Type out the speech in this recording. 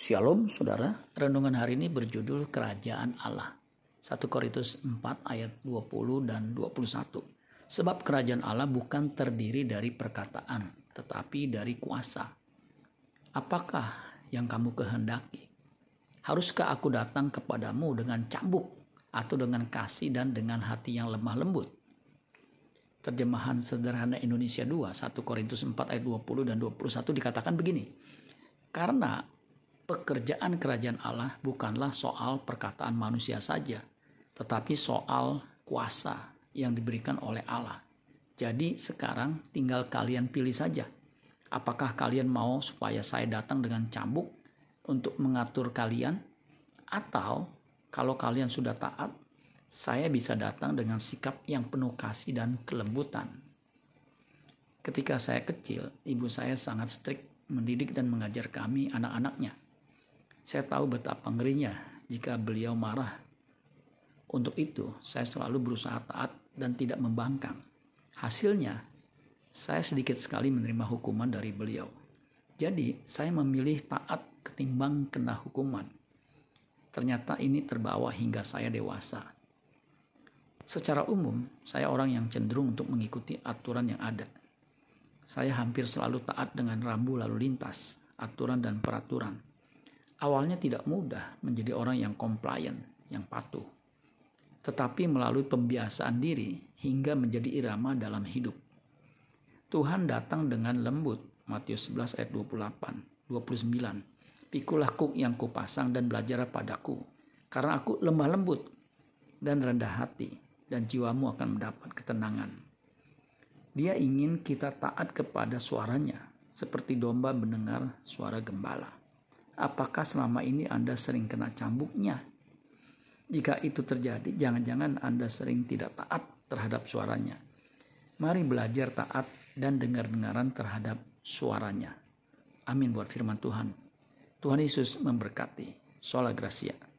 Shalom saudara, renungan hari ini berjudul Kerajaan Allah. 1 Korintus 4 ayat 20 dan 21. Sebab kerajaan Allah bukan terdiri dari perkataan, tetapi dari kuasa. Apakah yang kamu kehendaki? Haruskah aku datang kepadamu dengan cambuk atau dengan kasih dan dengan hati yang lemah lembut? Terjemahan sederhana Indonesia 2, 1 Korintus 4 ayat 20 dan 21 dikatakan begini. Karena pekerjaan kerajaan Allah bukanlah soal perkataan manusia saja, tetapi soal kuasa yang diberikan oleh Allah. Jadi sekarang tinggal kalian pilih saja. Apakah kalian mau supaya saya datang dengan cambuk untuk mengatur kalian? Atau kalau kalian sudah taat, saya bisa datang dengan sikap yang penuh kasih dan kelembutan. Ketika saya kecil, ibu saya sangat strict mendidik dan mengajar kami anak-anaknya saya tahu betapa ngerinya jika beliau marah. Untuk itu, saya selalu berusaha taat dan tidak membangkang. Hasilnya, saya sedikit sekali menerima hukuman dari beliau. Jadi, saya memilih taat ketimbang kena hukuman. Ternyata ini terbawa hingga saya dewasa. Secara umum, saya orang yang cenderung untuk mengikuti aturan yang ada. Saya hampir selalu taat dengan rambu lalu lintas, aturan dan peraturan awalnya tidak mudah menjadi orang yang compliant, yang patuh. Tetapi melalui pembiasaan diri hingga menjadi irama dalam hidup. Tuhan datang dengan lembut, Matius 11 ayat 28, 29. Pikulah kuk yang kupasang dan belajar padaku, karena aku lemah lembut dan rendah hati, dan jiwamu akan mendapat ketenangan. Dia ingin kita taat kepada suaranya, seperti domba mendengar suara gembala. Apakah selama ini Anda sering kena cambuknya? Jika itu terjadi, jangan-jangan Anda sering tidak taat terhadap suaranya. Mari belajar taat dan dengar-dengaran terhadap suaranya. Amin buat firman Tuhan. Tuhan Yesus memberkati. Sola Gracia.